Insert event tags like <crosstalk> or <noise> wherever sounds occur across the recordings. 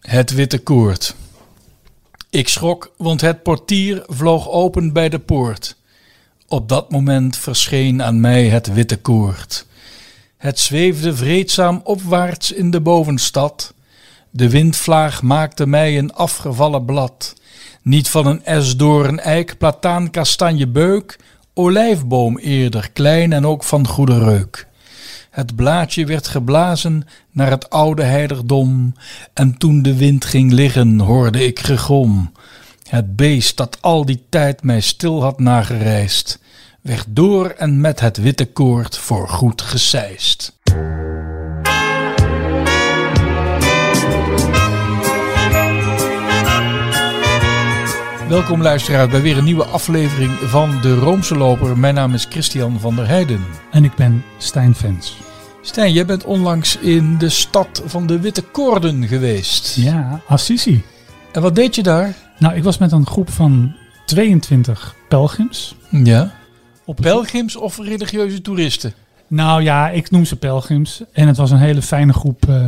Het witte koord. Ik schrok, want het portier vloog open bij de poort. Op dat moment verscheen aan mij het witte koord. Het zweefde vreedzaam opwaarts in de bovenstad. De windvlaag maakte mij een afgevallen blad. Niet van een esdoorn, eik, plataan, kastanje, beuk, olijfboom eerder, klein en ook van goede reuk. Het blaadje werd geblazen naar het oude heiligdom, en toen de wind ging liggen, hoorde ik gegrom. Het beest dat al die tijd mij stil had nagereisd, werd door en met het witte koord voor goed geseist. Welkom luisteraars bij weer een nieuwe aflevering van De Roomse Loper. Mijn naam is Christian van der Heijden. En ik ben Stijn Vens. Stijn, jij bent onlangs in de stad van de Witte Koorden geweest. Ja, Assisi. En wat deed je daar? Nou, ik was met een groep van 22 pelgrims. Ja. Op Pelgrims of religieuze toeristen? Nou ja, ik noem ze pelgrims. En het was een hele fijne groep eh,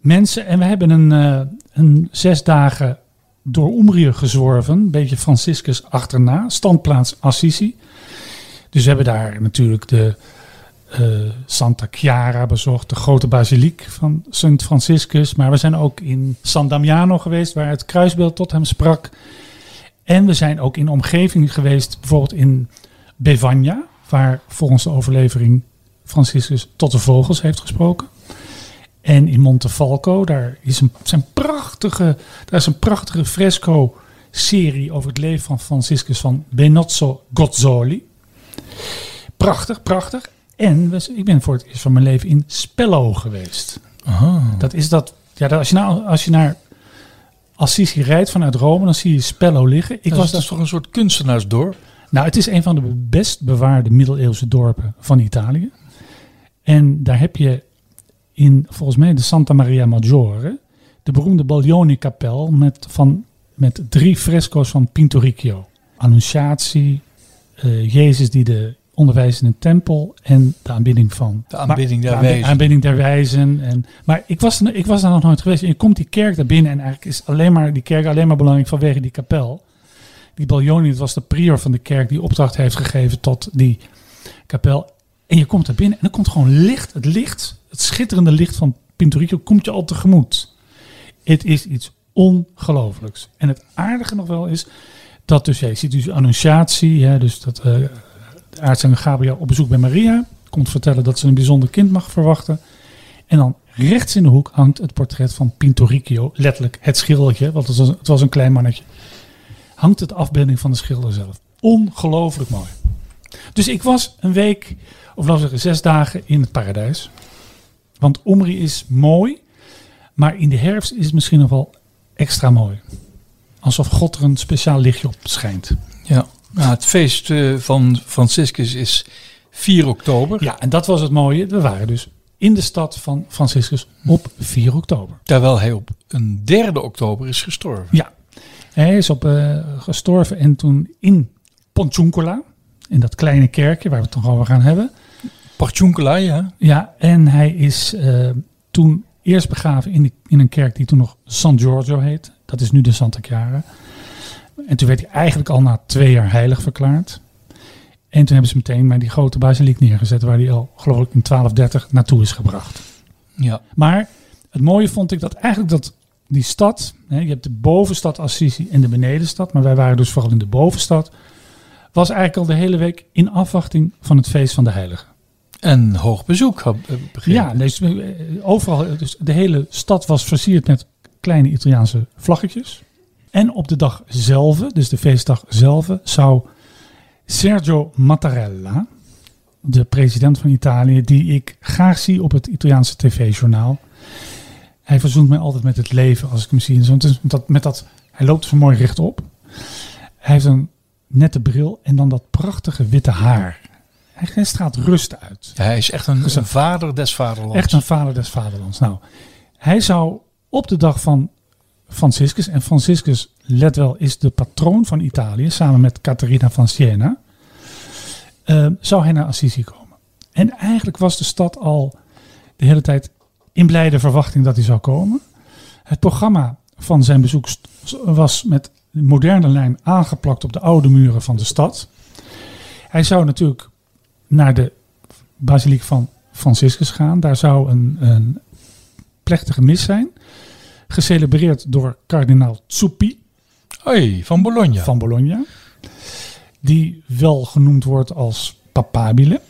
mensen. En we hebben een, eh, een zes dagen door Umbrië gezworven. Een beetje Franciscus achterna. Standplaats Assisi. Dus we hebben daar natuurlijk de Santa Chiara bezocht. De grote basiliek van Sint Franciscus. Maar we zijn ook in San Damiano geweest. Waar het kruisbeeld tot hem sprak. En we zijn ook in omgeving geweest. Bijvoorbeeld in Bevagna. Waar volgens de overlevering Franciscus tot de vogels heeft gesproken. En in Montefalco, daar is een, zijn prachtige, daar is een prachtige fresco-serie over het leven van Franciscus van Benozzo Gozzoli. Prachtig, prachtig. En ik ben voor het eerst van mijn leven in Spello geweest. Dat is dat, ja, dat- als, je nou, als je naar Assisi rijdt vanuit Rome, dan zie je Spello liggen. Ik Ik was was dus dat toch een soort kunstenaarsdorp? nou, het is een van de best bewaarde middeleeuwse dorpen van Italië. En daar heb je in, volgens mij, de Santa Maria Maggiore, de beroemde Baglioni-kapel met, van, met drie fresco's van Pinturicchio. Annunciatie, eh, Jezus die de onderwijst in een tempel en de aanbidding van... De aanbidding der Maar- de aanbi- wijzen. aanbidding der wijzen. En, maar ik was, ik was daar nog nooit geweest. En je komt die kerk daar binnen en eigenlijk is alleen maar, die kerk alleen maar belangrijk vanwege die kapel. Die Baglioni, dat was de prior van de kerk die opdracht heeft gegeven tot die kapel. En je komt er binnen en er komt gewoon licht. Het licht, het schitterende licht van Pinturicchio komt je al tegemoet. Het is iets ongelooflijks. En het aardige nog wel is dat dus, ja, je ziet dus annunciatie, hè, dus dat eh aartsengel Gabriel op bezoek bij Maria komt vertellen dat ze een bijzonder kind mag verwachten. En dan rechts in de hoek hangt het portret van Pinturicchio, letterlijk het schildertje, want het was, het was een klein mannetje. Hangt het afbeelding van de schilder zelf. Ongelooflijk mooi. Dus ik was een week, of laten we zeggen zes dagen in het paradijs. Want Omri is mooi, maar in de herfst is het misschien nog wel extra mooi. Alsof God er een speciaal lichtje op schijnt. Ja. Nou, het feest eh, van Franciscus is 4 oktober. Ja, en dat was het mooie. We waren dus in de stad van Franciscus op 4 oktober. Terwijl hij op een derde oktober is gestorven. Ja, hij is op eh, gestorven en toen in Ponciuncola, in dat kleine kerkje waar we het nog over gaan hebben. Parchunkela, ja. Ja, en hij is eh, toen eerst begraven in, in een kerk die toen nog San Giorgio heet. Dat is nu de Santa Chiara. En toen werd hij eigenlijk al na twee jaar heilig verklaard. En toen hebben ze meteen maar die grote basiliek neergezet waar hij al geloof ik in 1230 naartoe is gebracht. Ja. Maar het mooie vond ik dat eigenlijk dat die stad, hè, je hebt de bovenstad Assisi en de benedenstad, maar wij waren dus vooral in de bovenstad, was eigenlijk al de hele week in afwachting van het feest van de Heilige. En hoog bezoek, ik begrepen. Ja, dus, eh, overal, dus de hele stad was versierd met kleine Italiaanse vlaggetjes. En op de dag zelf, dus de feestdag zelf, zou Sergio Mattarella, de president van Italië, die ik graag zie op het Italiaanse tv-journaal. Hij verzoent mij altijd met het leven als ik hem zie. Dat, met dat, hij loopt zo mooi rechtop. Hij heeft een nette bril en dan dat prachtige witte haar. Hij, straalt rust uit. Ja, hij is echt een, een vader des vaderlands. Echt een vader des vaderlands. Nou, hij zou op de dag van Franciscus, en Franciscus, let wel, is de patroon van Italië, samen met Catharina van Siena, eh, zou hij naar Assisi komen. En eigenlijk was de stad al de hele tijd in blijde verwachting dat hij zou komen. Het programma van zijn bezoek was met de moderne lijn aangeplakt op de oude muren van de stad. Hij zou natuurlijk naar de basiliek van Franciscus gaan. Daar zou een, een plechtige mis zijn. Gecelebreerd door kardinaal Zuppi Hoi, van Bologna. van Bologna. Die wel genoemd wordt als papabile.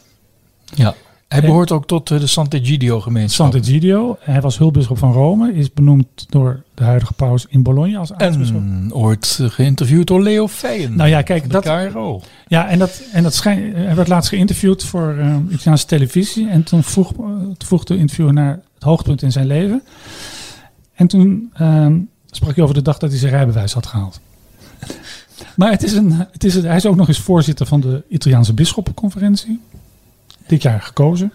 ja. Hij behoort ook tot eh, de Sant'Egidio gemeenschap. Sant'Egidio. Hij was hulpbisschop van Rome. Is benoemd door de huidige paus in Bologna als aartsbisschop. En ooit geïnterviewd door Leo Feyen. Nou ja, kijk, dat, KRO. Ja, en dat, en dat schijn, hij werd laatst geïnterviewd voor uh, Italiaanse televisie. En toen vroeg, eh, toen vroeg de interviewer naar het hoogtepunt in zijn leven. En toen ehm, sprak hij over de dag dat hij zijn rijbewijs had gehaald. <laughs> maar het is een, het is een, hij is ook nog eens voorzitter van de Italiaanse bisschoppenconferentie. Dit jaar gekozen.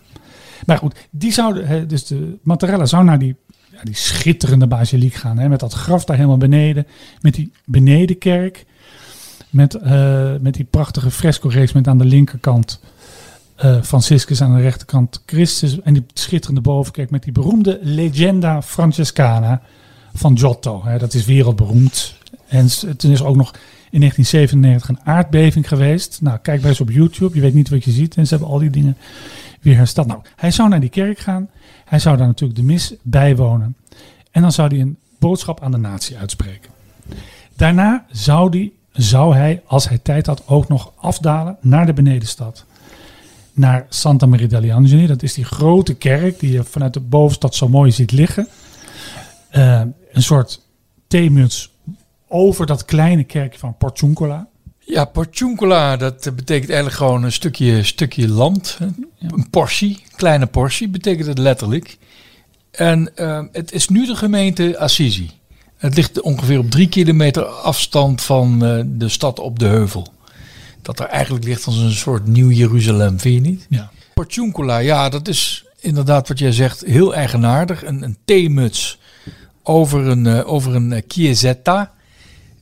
Maar goed, die zouden, dus de Mattarella zou naar die, ja, die schitterende basiliek gaan. Hè, met dat graf daar helemaal beneden. Met die benedenkerk. Met, eh, met die prachtige fresco-reeks met aan de linkerkant eh, Franciscus, aan de rechterkant Christus. En die schitterende bovenkerk met die beroemde Legenda Francescana van Giotto. Hè, dat is wereldberoemd. En toen is ook nog in 1997 een aardbeving geweest. Nou, kijk bij eens op YouTube. Je weet niet wat je ziet. En ze hebben al die dingen weer hersteld. Nou, hij zou naar die kerk gaan. Hij zou daar natuurlijk de mis bijwonen. En dan zou hij een boodschap aan de natie uitspreken. Daarna zou, die, zou hij, als hij tijd had, ook nog afdalen naar de benedenstad. Naar Santa Maria degli Angeli. Dat is die grote kerk die je vanuit de bovenstad zo mooi ziet liggen. Eh, een soort theemuts over dat kleine kerkje van Porciuncola. Ja, Porciuncola, dat betekent eigenlijk gewoon een stukje, stukje land. Een portie, kleine portie, betekent het letterlijk. En eh, het is nu de gemeente Assisi. Het ligt ongeveer op drie kilometer afstand van eh, de stad op de heuvel. Dat er eigenlijk ligt als een soort nieuw Jeruzalem, vind je niet? Ja. Ja, dat is inderdaad wat jij zegt, heel eigenaardig. Een, een theemuts over een, eh, over een eh, chiesetta.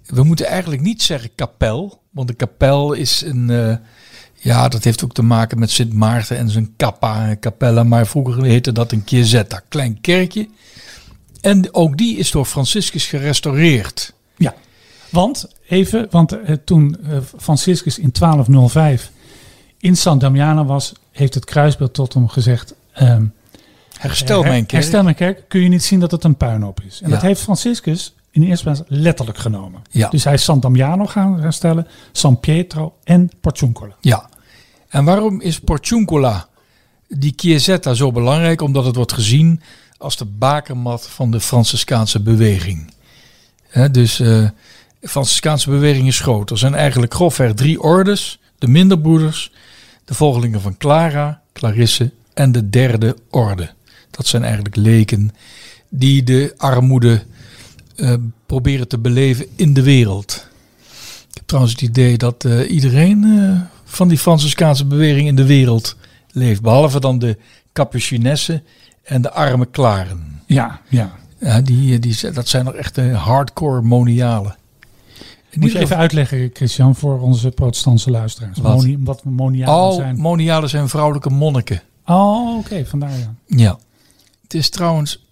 We moeten eigenlijk niet zeggen kapel, want de kapel is een... eh, ja, dat heeft ook te maken met Sint Maarten en zijn kappa en capella. Maar vroeger heette dat een chiesetta, klein kerkje. En ook die is door Franciscus gerestaureerd. Ja, want even, want eh, toen eh, Franciscus in 1205 in San Damiano was, heeft het kruisbeeld tot hem gezegd: ehm, Herstel her- mijn kerk. Herstel mijn kerk. Kun je niet zien dat het een puinhoop is? En Ja. dat heeft Franciscus in de eerste plaats letterlijk genomen. Ja. Dus hij is San Damiano gaan herstellen, San Pietro en Porciuncola. Ja. En waarom is Porciuncola, die chiesetta, zo belangrijk? Omdat het wordt gezien als de bakermat van de Franciscaanse beweging. Dus eh, Franciscaanse beweging is groot. Er zijn eigenlijk grofweg drie ordes. De minderbroeders, de volgelingen van Clara, Clarisse en de derde orde. Dat zijn eigenlijk leken die de armoede eh, proberen te beleven in de wereld. Ik heb trouwens het idee dat eh, iedereen eh, van die Franciscaanse beweging in de wereld leeft. Behalve dan de Capuchinessen en de arme klaren. Ja, ja. Ja, die, die, dat zijn nog echt hardcore monialen. Moet je even uitleggen, Christian, voor onze protestantse luisteraars. Wat? Moni, wat monialen geval, zijn. monialen zijn vrouwelijke monniken. Oh, oké, vandaar ja. Ja. Het is trouwens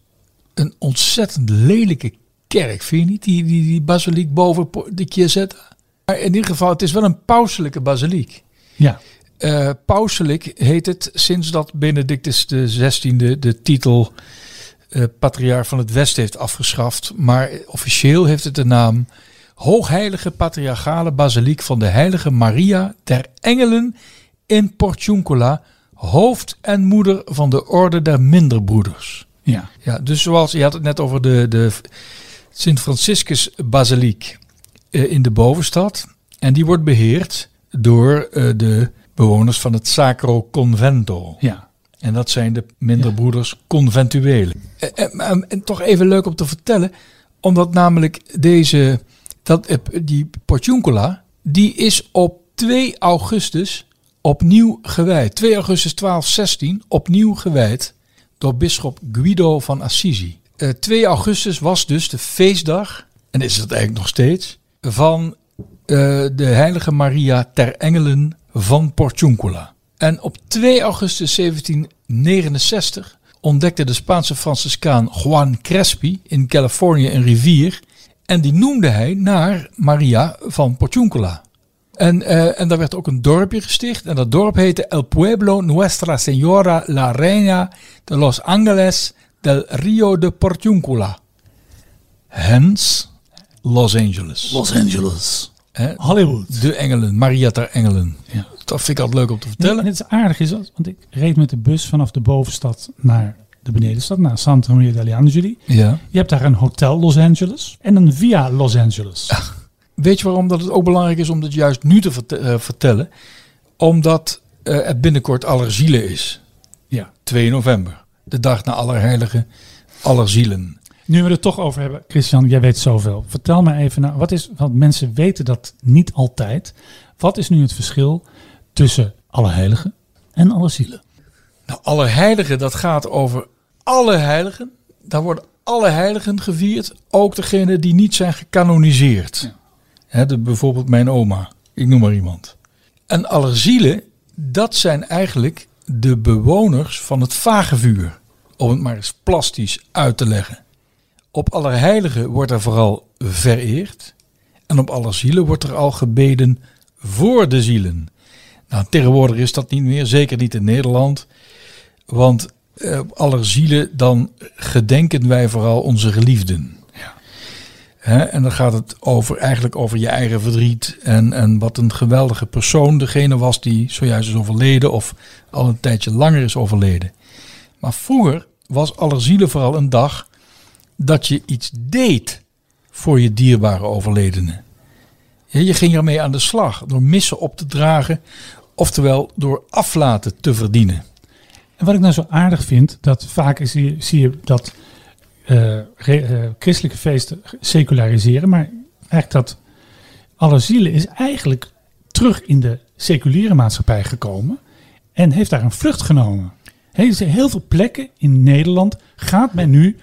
een ontzettend lelijke kerk, vind je niet? Die, die, die basiliek boven de Chiesetta. Maar in ieder geval, het is wel een pauselijke basiliek. Ja, Eh pauselijk heet het sinds dat Benedictus XVI de titel eh patriarch van het West heeft afgeschaft. Maar officieel heeft het de naam Hoogheilige Patriarchale Basiliek van de Heilige Maria der Engelen in Porciuncola, hoofd en moeder van de Orde der Minderbroeders. ja. Ja, dus zoals je had het net over de, de Sint Franciscus Basiliek eh, in de bovenstad. En die wordt beheerd door eh, de bewoners van het Sacro Convento. ja. En dat zijn de minderbroeders conventuelen. En, en, en- en toch even leuk om te vertellen, omdat namelijk deze, dat, eh, die Porciuncola, die is op 2 augustus opnieuw gewijd. 2 augustus 1216 opnieuw gewijd door bisschop Guido van Assisi. Eh, 2 augustus was dus de feestdag, en is het eigenlijk nog steeds, van eh, de heilige Maria ter Engelen van Porciuncola. En op 2 augustus 1769 ontdekte de Spaanse Franciscaan Juan Crespi in Californië een rivier. En die noemde hij naar Maria van Porciúncula. En, eh, en daar werd ook een dorpje gesticht. En dat dorp heette El Pueblo Nuestra Señora la Reina de Los Angeles del Rio de Porciúncula. Hence Los Angeles. Los Angeles. Hè, Hollywood. de engelen, Maria ter engelen. Ja. Dat vind ik altijd leuk om te Nee, vertellen. het is aardig, is dat, want ik reed met de bus vanaf de bovenstad naar de benedenstad, naar Santa Maria degli Angeli. Ja. Je hebt daar een hotel Los Angeles en een via Los Angeles. Weet je waarom dat het ook belangrijk is om dit juist nu te verte- eh, vertellen? Omdat eh, het binnenkort Allerzielen is. Ja. 2 november. De dag na Allerheiligen, Allerzielen. Nu we het toch over hebben, Christian, jij weet zoveel. Vertel me even, nou, wat is, want mensen weten dat niet altijd. Wat is nu het verschil tussen alle heiligen en alle zielen? Nou, Allerheiligen, dat gaat over alle heiligen. Daar worden alle heiligen gevierd. Ook degene die niet zijn gecanoniseerd. Ja. Hè, de, bijvoorbeeld mijn oma. Ik noem maar iemand. En Allerzielen, dat zijn eigenlijk de bewoners van het vagevuur. Om het maar eens plastisch uit te leggen. Op Allerheiligen wordt er vooral vereerd. En op Allerzielen wordt er al gebeden voor de zielen. Nou, tegenwoordig is dat niet meer, zeker niet in Nederland. Want eh, op Allerzielen dan gedenken wij vooral onze geliefden. En dan gaat het over, eigenlijk over je eigen verdriet. En, en wat een geweldige persoon degene was die zojuist is overleden. Of al een tijdje langer is overleden. Maar vroeger was Allerzielen vooral een dag dat je iets deed voor je dierbare overledene. Je ging ermee aan de slag door missen op te dragen. Oftewel door aflaten te verdienen. En wat ik nou zo aardig vind, dat vaak zie je, dat eh, eh, christelijke feesten seculariseren, maar eigenlijk dat alle zielen is eigenlijk terug in de seculiere maatschappij gekomen en heeft daar een vlucht genomen. Heel veel plekken in Nederland gaat men nu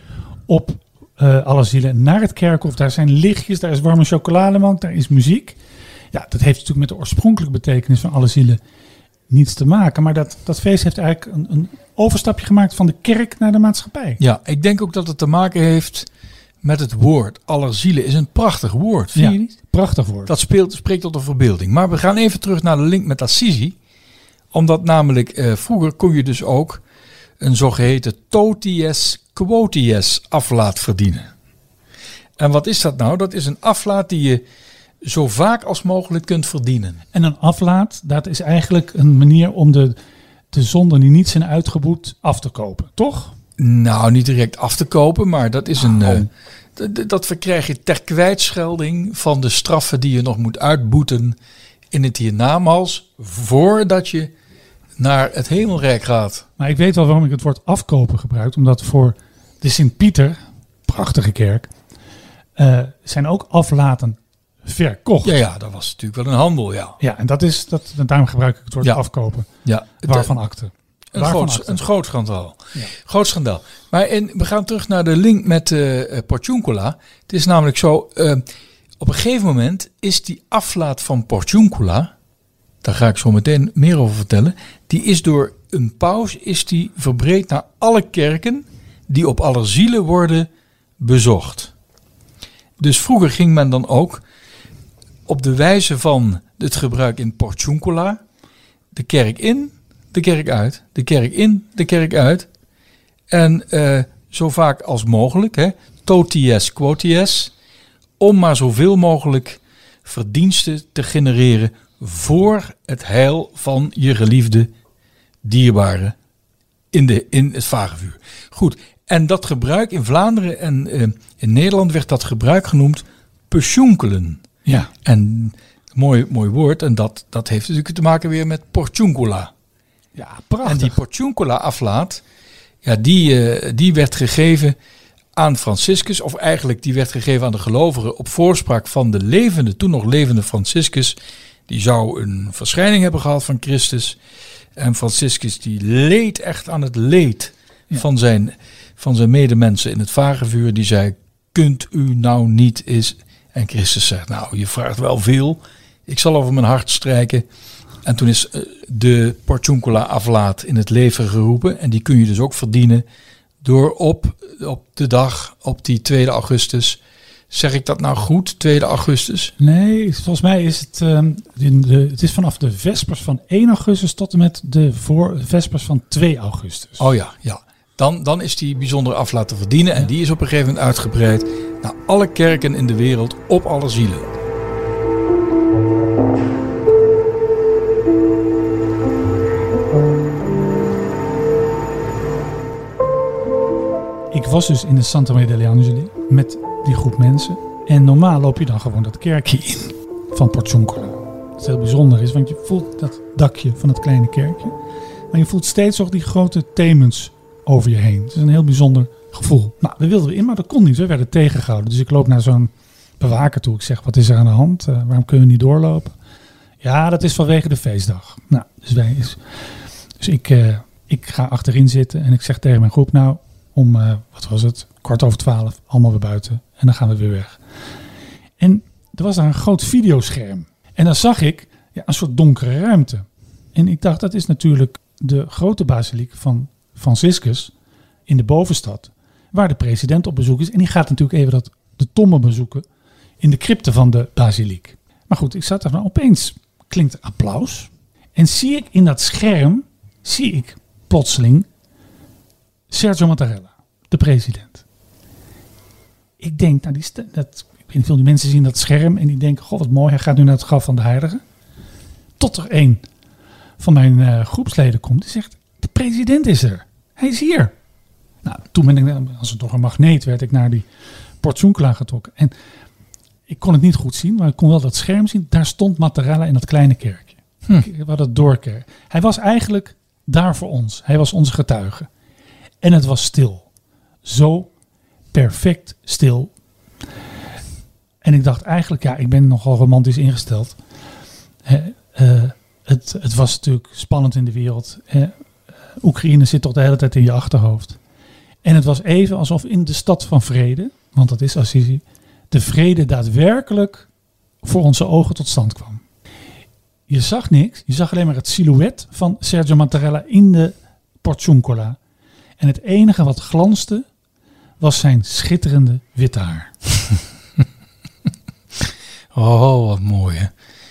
op eh alle zielen naar het kerkhof. Daar zijn lichtjes, daar is warme chocolademelk, daar is muziek. Ja, dat heeft natuurlijk met de oorspronkelijke betekenis van alle zielen niets te maken. Maar dat, dat feest heeft eigenlijk een, een overstapje gemaakt van de kerk naar de maatschappij. Ja, ik denk ook dat het te maken heeft met het woord. Allerzielen is een prachtig woord, vind Ja. je niet? Prachtig woord. Dat speelt, spreekt tot de verbeelding. Maar we gaan even terug naar de link met Assisi. Omdat namelijk eh, vroeger kon je dus ook een zogeheten toties quoties aflaat verdienen. En wat is dat nou? Dat is een aflaat die je zo vaak als mogelijk kunt verdienen. En een aflaat, dat is eigenlijk een manier om de, de zonden die niet zijn uitgeboet af te kopen, toch? Nou, niet direct af te kopen, maar dat is een. Oh. eh, dat verkrijg je ter kwijtschelding van de straffen die je nog moet uitboeten in het hiernamaals, voordat je naar het hemelrijk gaat. Maar ik weet wel waarom ik het woord afkopen gebruik. Omdat voor de Sint-Pieter, prachtige kerk, eh, zijn ook aflaten verkocht. Ja, ja, dat was natuurlijk wel een handel, ja. Ja, en dat is, dat, daarom gebruik ik het woord Ja. afkopen. ja Waarvan akte? Een Waarvan groot, akte? een groot schandaal. Ja. Groot schandaal. Maar in, we gaan terug naar de link met Porciuncula. Het is namelijk zo, eh, op een gegeven moment is die aflaat van Porciuncula, daar ga ik zo meteen meer over vertellen, die is door een paus is die verbreed naar alle kerken die op alle zielen worden bezocht. Dus vroeger ging men dan ook op de wijze van het gebruik in Porciuncula de kerk in, de kerk uit, de kerk in, de kerk uit. En eh, zo vaak als mogelijk, hè, toties quoties, om maar zoveel mogelijk verdiensten te genereren voor het heil van je geliefde dierbare in, de, in het vagevuur. Goed, en dat gebruik in Vlaanderen en eh, in Nederland werd dat gebruik genoemd pensioenkelen. Ja, En mooi, mooi woord, en dat, dat heeft natuurlijk te maken weer met porciuncula. ja prachtig. En die porciuncula aflaat, ja, die, eh, die werd gegeven aan Franciscus, of eigenlijk die werd gegeven aan de gelovigen op voorspraak van de levende, toen nog levende Franciscus. Die zou een verschijning hebben gehad van Christus. En Franciscus die leed echt aan het leed Ja. van, zijn, van zijn medemensen in het vagevuur. Die zei, kunt u nou niet eens... En Christus zegt, nou je vraagt wel veel. Ik zal over mijn hart strijken. En toen is eh, de Porciuncula aflaat in het leven geroepen. En die kun je dus ook verdienen door op, op de dag, op die 2 augustus. Zeg ik dat nou goed, 2 augustus? Nee, volgens mij is het, in de, het is vanaf de Vespers van 1 augustus tot en met de voor, Vespers van 2 augustus. Oh ja, ja. Dan, dan is die bijzondere aflaat te verdienen. En die is op een gegeven moment uitgebreid naar alle kerken in de wereld op alle zielen. Ik was dus in de Santa Maria degli Angeli met die groep mensen. En normaal loop je dan gewoon dat kerkje in van Porciuncula. Wat heel bijzonder is, want je voelt dat dakje van het kleine kerkje. Maar je voelt steeds nog die grote themens over je heen. Het is een heel bijzonder gevoel. Nou, we wilden in, maar dat kon niet. We werden tegengehouden. Dus ik loop naar zo'n bewaker toe. Ik zeg, wat is er aan de hand? Uh, waarom kunnen we niet doorlopen? Ja, dat is vanwege de feestdag. Nou, dus wij is. Dus ik, uh, ik ga achterin zitten en ik zeg tegen mijn groep, nou, om, uh, wat was het, kwart over twaalf, allemaal weer buiten. En dan gaan we weer weg. En er was daar een groot videoscherm. En dan zag ik ja, een soort donkere ruimte. En ik dacht, dat is natuurlijk de grote basiliek van Franciscus in de bovenstad. Waar de president op bezoek is. En die gaat natuurlijk even dat, de tombe bezoeken in de crypte van de basiliek. Maar goed, ik zat er dan opeens klinkt applaus. En zie ik in dat scherm, zie ik plotseling Sergio Mattarella, de president. Ik denk, nou die, dat, veel, die mensen zien dat scherm en die denken, god wat mooi, hij gaat nu naar het graf van de heilige. Tot er een van mijn uh, groepsleden komt die zegt, de president is er. Hij is hier. Nou, toen ben ik, als het toch een magneet, werd ik naar die Portsunkela getrokken. En ik kon het niet goed zien, maar ik kon wel dat scherm zien. Daar stond Mattarella in dat kleine kerkje. Hm. Hadden het doorkerk. Hij was eigenlijk daar voor ons. Hij was onze getuige. En het was stil. Zo perfect stil. En ik dacht eigenlijk, ja, ik ben nogal romantisch ingesteld. uh, het, het, was natuurlijk spannend in de wereld. Oekraïne zit toch de hele tijd in je achterhoofd. En het was even alsof in de stad van vrede, want dat is Assisi, de vrede daadwerkelijk voor onze ogen tot stand kwam. Je zag niks, je zag alleen maar het silhouet van Sergio Mattarella in de Porciuncola. En het enige wat glanste was zijn schitterende witte haar. <laughs> oh, wat mooi hè.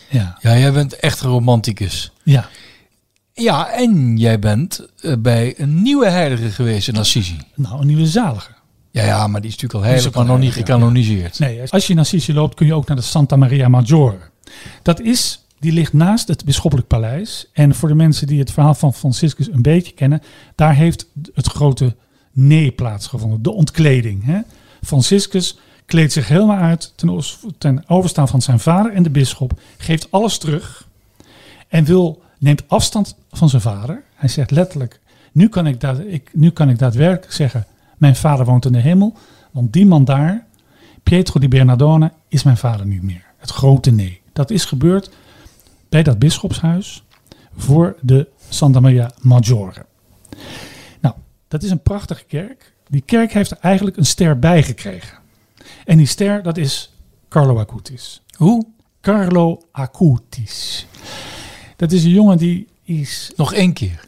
Ja. ja, jij bent echt een romanticus. Ja. Ja, en jij bent uh, bij een nieuwe heilige geweest in Assisi. Nou, een nieuwe zalige. Ja, ja, maar die is natuurlijk al heilig, maar nog niet gecanoniseerd. Ja. Nee, als je naar Assisi loopt, kun je ook naar de Santa Maria Maggiore. Dat is, die ligt naast het bisschoppelijk paleis. En voor de mensen die het verhaal van Franciscus een beetje kennen, daar heeft het grote nee plaatsgevonden, de ontkleding. Hè? Franciscus kleedt zich helemaal uit ten, ten overstaan van zijn vader en de bisschop, geeft alles terug en wil, neemt afstand van zijn vader. Hij zegt letterlijk, nu kan ik, daad, ik, nu kan ik daadwerkelijk zeggen, mijn vader woont in de hemel, want die man daar, Pietro di Bernardone, is mijn vader niet meer. Het grote nee. Dat is gebeurd bij dat bisschopshuis voor de Santa Maria Maggiore. Nou, dat is een prachtige kerk. Die kerk heeft er eigenlijk een ster bijgekregen. En die ster, dat is Carlo Acutis. Hoe? Carlo Acutis. Dat is een jongen die is... Nog één keer.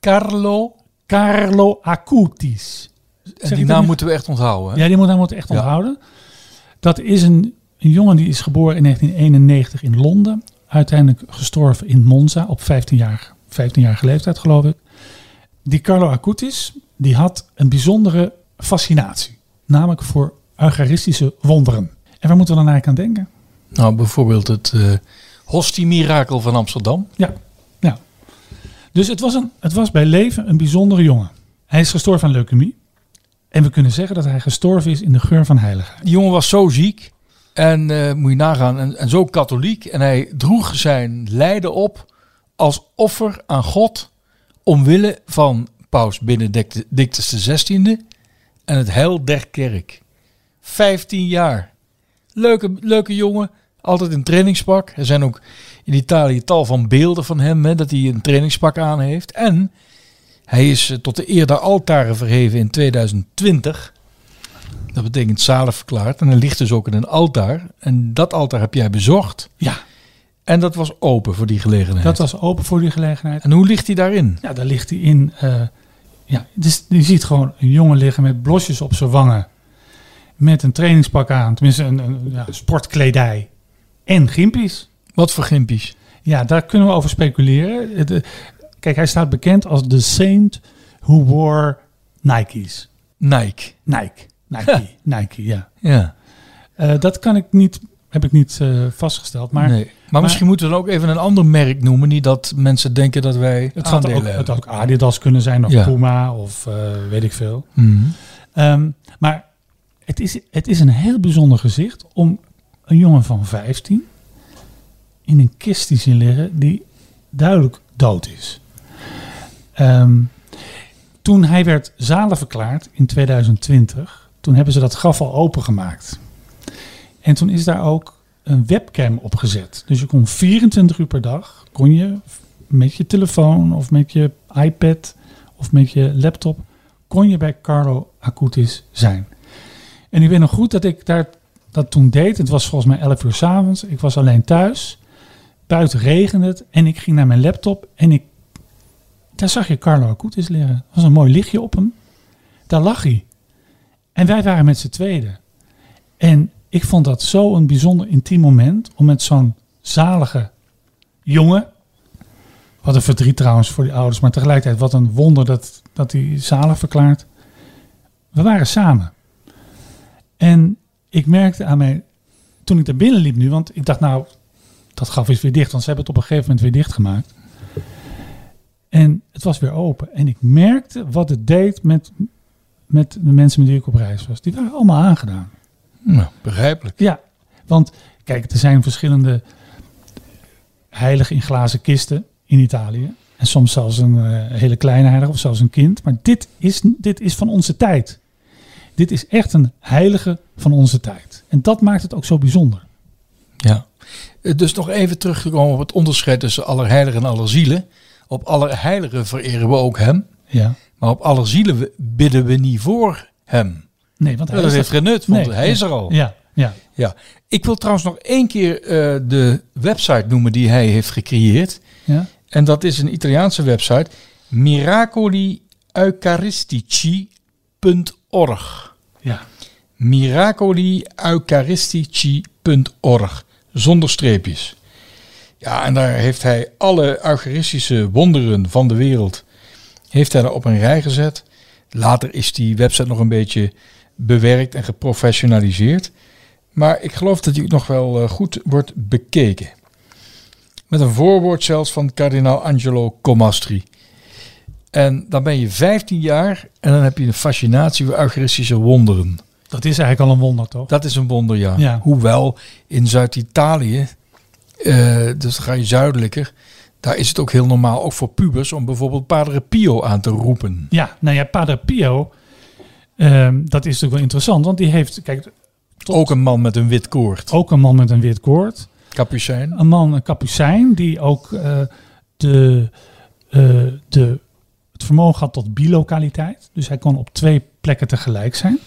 Carlo... Carlo Acutis. En die naam moeten we echt onthouden. Hè? Ja, die naam moeten we echt ja. onthouden. Dat is een, een jongen die is geboren in 1991 in Londen. Uiteindelijk gestorven in Monza op 15 jaar, 15 jarige leeftijd, geloof ik. Die Carlo Acutis, die had een bijzondere fascinatie. Namelijk voor eucharistische wonderen. En waar moeten we dan eigenlijk aan denken? Nou, bijvoorbeeld het uh, hostie-mirakel van Amsterdam. Ja, ja. Dus het was, een, het was bij leven een bijzondere jongen. Hij is gestorven aan leukemie. En we kunnen zeggen dat hij gestorven is in de geur van heiligheid. Die jongen was zo ziek. En uh, moet je nagaan, en, en, zo katholiek. En hij droeg zijn lijden op als offer aan God. Omwille van paus Benedictus XVI en het heil der kerk. 15 jaar. Leuke, leuke jongen. Altijd in trainingspak. Er zijn ook in Italië tal van beelden van hem. Hè, dat hij een trainingspak aan heeft. En hij is tot de eer der altaren verheven in 2020. Dat betekent zalig verklaard. En er ligt dus ook in een altaar. En dat altaar heb jij bezocht. Ja. En dat was open voor die gelegenheid. Dat was open voor die gelegenheid. En hoe ligt hij daarin? Ja, daar ligt hij in. eh, ja, dus je ziet gewoon een jongen liggen met blosjes op zijn wangen. Met een trainingspak aan. Tenminste, een, een ja, sportkledij. En gimpies. Wat voor gimpies? Ja, daar kunnen we over speculeren. Eh, kijk, hij staat bekend als the saint who wore Nike's. Nike. Nike. Nike. <laughs> Nike, ja. Ja. Eh, dat kan ik niet, heb ik niet eh, vastgesteld. Maar nee. maar, misschien moeten we dan ook even een ander merk noemen. Niet dat mensen denken dat wij het had ook, het had ook Adidas kunnen zijn of Ja. Puma of weet ik veel. Mhm. Ehm, maar het is, het is een heel bijzonder gezicht om een jongen van 15 in een kist te zien liggen die duidelijk dood is. Ehm, toen hij werd zalig verklaard in 2020, toen hebben ze dat graf al opengemaakt. En toen is daar ook een webcam opgezet. Dus je kon 24 uur per dag, kon je met je telefoon of met je iPad of met je laptop, kon je bij Carlo Acutis zijn. En ik weet nog goed dat ik daar dat toen deed. Het was volgens mij 11 uur 's avonds. Ik was alleen thuis. Buiten regende het. En ik ging naar mijn laptop. En ik, daar zag je Carlo Acutis liggen. Er was een mooi lichtje op hem. Daar lag hij. En wij waren met z'n tweeën. En ik vond dat zo een bijzonder intiem moment. Om met zo'n zalige jongen. Wat een verdriet trouwens voor die ouders. Maar tegelijkertijd wat een wonder dat, dat hij zalig verklaart. We waren samen. En ik merkte aan mij, toen ik daar binnen liep nu, want ik dacht nou, dat gaf is weer dicht, want ze hebben het op een gegeven moment weer dichtgemaakt. En het was weer open. En ik merkte wat het deed met, met de mensen met wie ik op reis was. Die waren allemaal aangedaan. Nou, begrijpelijk. Ja, want kijk, er zijn verschillende heiligen in glazen kisten in Italië. En soms zelfs een eh, hele kleine heilige of zelfs een kind. Maar dit is, dit is van onze tijd. Dit is echt een heilige van onze tijd. En dat maakt het ook zo bijzonder. Ja. Eh, Dus nog even terug te komen op het onderscheid tussen Allerheiligen en Allerzielen. Op Allerheiligen vereren we ook hem. Ja. Maar op Allerzielen we- bidden we niet voor hem. Nee, want hij dat is heeft er- geen nut, want Nee, hij is er al. Ja, ja. Ja. Ik wil trouwens nog één keer eh, de website noemen die hij heeft gecreëerd. ja. En dat is een Italiaanse website. miracolieucharistici.org ja. miracolieucharistici.org Zonder streepjes. Ja, en daar heeft hij alle eucharistische wonderen van de wereld heeft hij daar op een rij gezet. Later is die website nog een beetje bewerkt en geprofessionaliseerd. Maar ik geloof dat die nog wel eh, goed wordt bekeken. Met een voorwoord zelfs van kardinaal Angelo Comastri. En dan ben je 15 jaar en dan heb je een fascinatie voor eucharistische wonderen. Dat is eigenlijk al een wonder, toch? Dat is een wonder, ja. Ja. Hoewel in Zuid-Italië, dus ga je zuidelijker, daar is het ook heel normaal, ook voor pubers, om bijvoorbeeld Padre Pio aan te roepen. Ja, nou ja, Padre Pio, ehm, dat is natuurlijk wel interessant. Want die heeft, kijk, tot- Ook een man met een wit koord. ook een man met een wit koord. Capucijn. Een man, een kapucijn, die ook eh, de, eh, de, vermogen had tot bilokaliteit. Dus hij kon op twee plekken tegelijk zijn.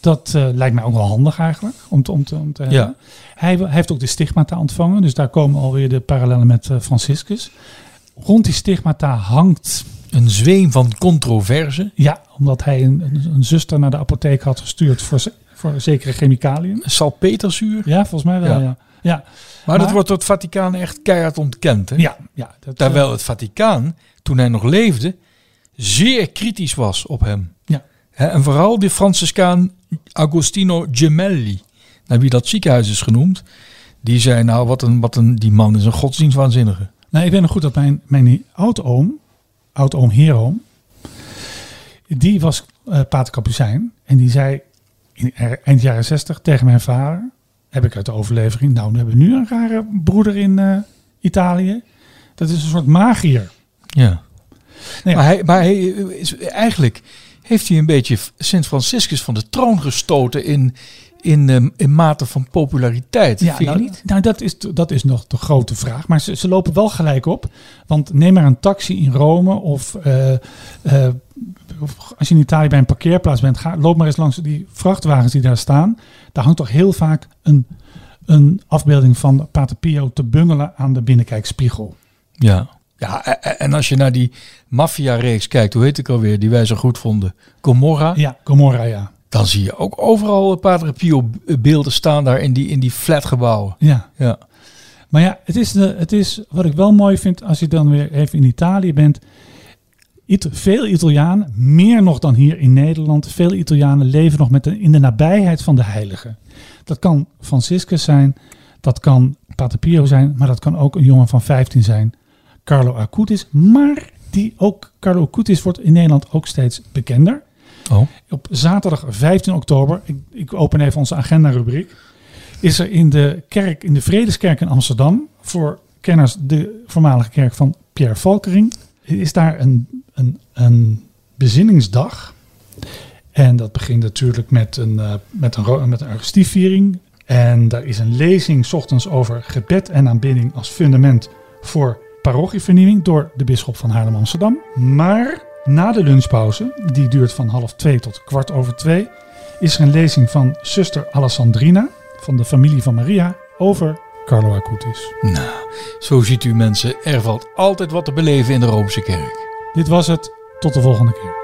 Dat eh, lijkt mij ook wel handig eigenlijk, om te, om te, om te hebben. Ja. Hij, hij heeft ook de stigmata ontvangen, dus daar komen alweer de parallellen met eh, Franciscus. Rond die stigmata hangt, Een zweem van controverse. ja, omdat hij een, een, een zuster naar de apotheek had gestuurd voor, voor zekere chemicaliën. Salpeterzuur. Ja, volgens mij wel, Ja. ja. Ja, Maar, dat wordt door het Vaticaan echt keihard ontkend. Hè? ja, ja dat, Terwijl het Vaticaan, toen hij nog leefde, zeer kritisch was op hem. Ja. En vooral de Franciscaan Agostino Gemelli, naar wie dat ziekenhuis is genoemd, die zei nou, wat een, wat een, die man is een godsdienstwaanzinnige. Nou, ik weet nog goed dat mijn, mijn oudoom, oudoom Heroom, die was eh pater Capucijn. En die zei in eind jaren zestig tegen mijn vader, heb ik uit de overlevering, nou, we hebben nu een rare broeder in eh, Italië. Dat is een soort magier. Ja. Ja. Maar, hij, maar hij is, eigenlijk heeft hij een beetje Sint Franciscus van de troon gestoten in, in, ehm, in mate van populariteit. Ja, Vind je nou, niet? nou dat, is, dat is nog de grote vraag. Maar ze, ze lopen wel gelijk op. Want neem maar een taxi in Rome of, eh, eh, of als je in Italië bij een parkeerplaats bent, ga, loop maar eens langs die vrachtwagens die daar staan. Daar hangt toch heel vaak een, een afbeelding van Pater Pio te bungelen aan de binnenkijkspiegel. Ja. Ja, e- e- en als je naar die maffia-reeks kijkt, hoe heet ik alweer, die wij zo goed vonden, Gomorra, Ja, Gomorra, ja. dan zie je ook overal Pater Pio beelden staan daar in die, in die flatgebouwen. Ja, Ja. maar ja, het is, de, het is wat ik wel mooi vind als je dan weer even in Italië bent. It- veel Italianen, meer nog dan hier in Nederland, veel Italianen leven nog met de, in de nabijheid van de heiligen. Dat kan Franciscus zijn, dat kan Pater Pio zijn, maar dat kan ook een jongen van 15 zijn, Carlo Acutis. Maar die ook, Carlo Acutis wordt in Nederland ook steeds bekender. Oh. Op zaterdag 15 oktober, ik, ik open even onze agenda-rubriek, is er in de kerk, in de Vredeskerk in Amsterdam, voor kenners de voormalige kerk van Pierre Valkering, is daar een, een, een bezinningsdag. En dat begint natuurlijk met een, eh, met een, met een Eucharistieviering. En daar is een lezing 's ochtends over gebed en aanbidding als fundament voor parochievernieuwing door de bisschop van Haarlem Amsterdam. Maar na de lunchpauze, die duurt van half twee tot kwart over twee, is er een lezing van zuster Alessandrina van de familie van Maria over Carlo Acutis. Nou, zo ziet u mensen, er valt altijd wat te beleven in de Roomse kerk. Dit was het. Tot de volgende keer.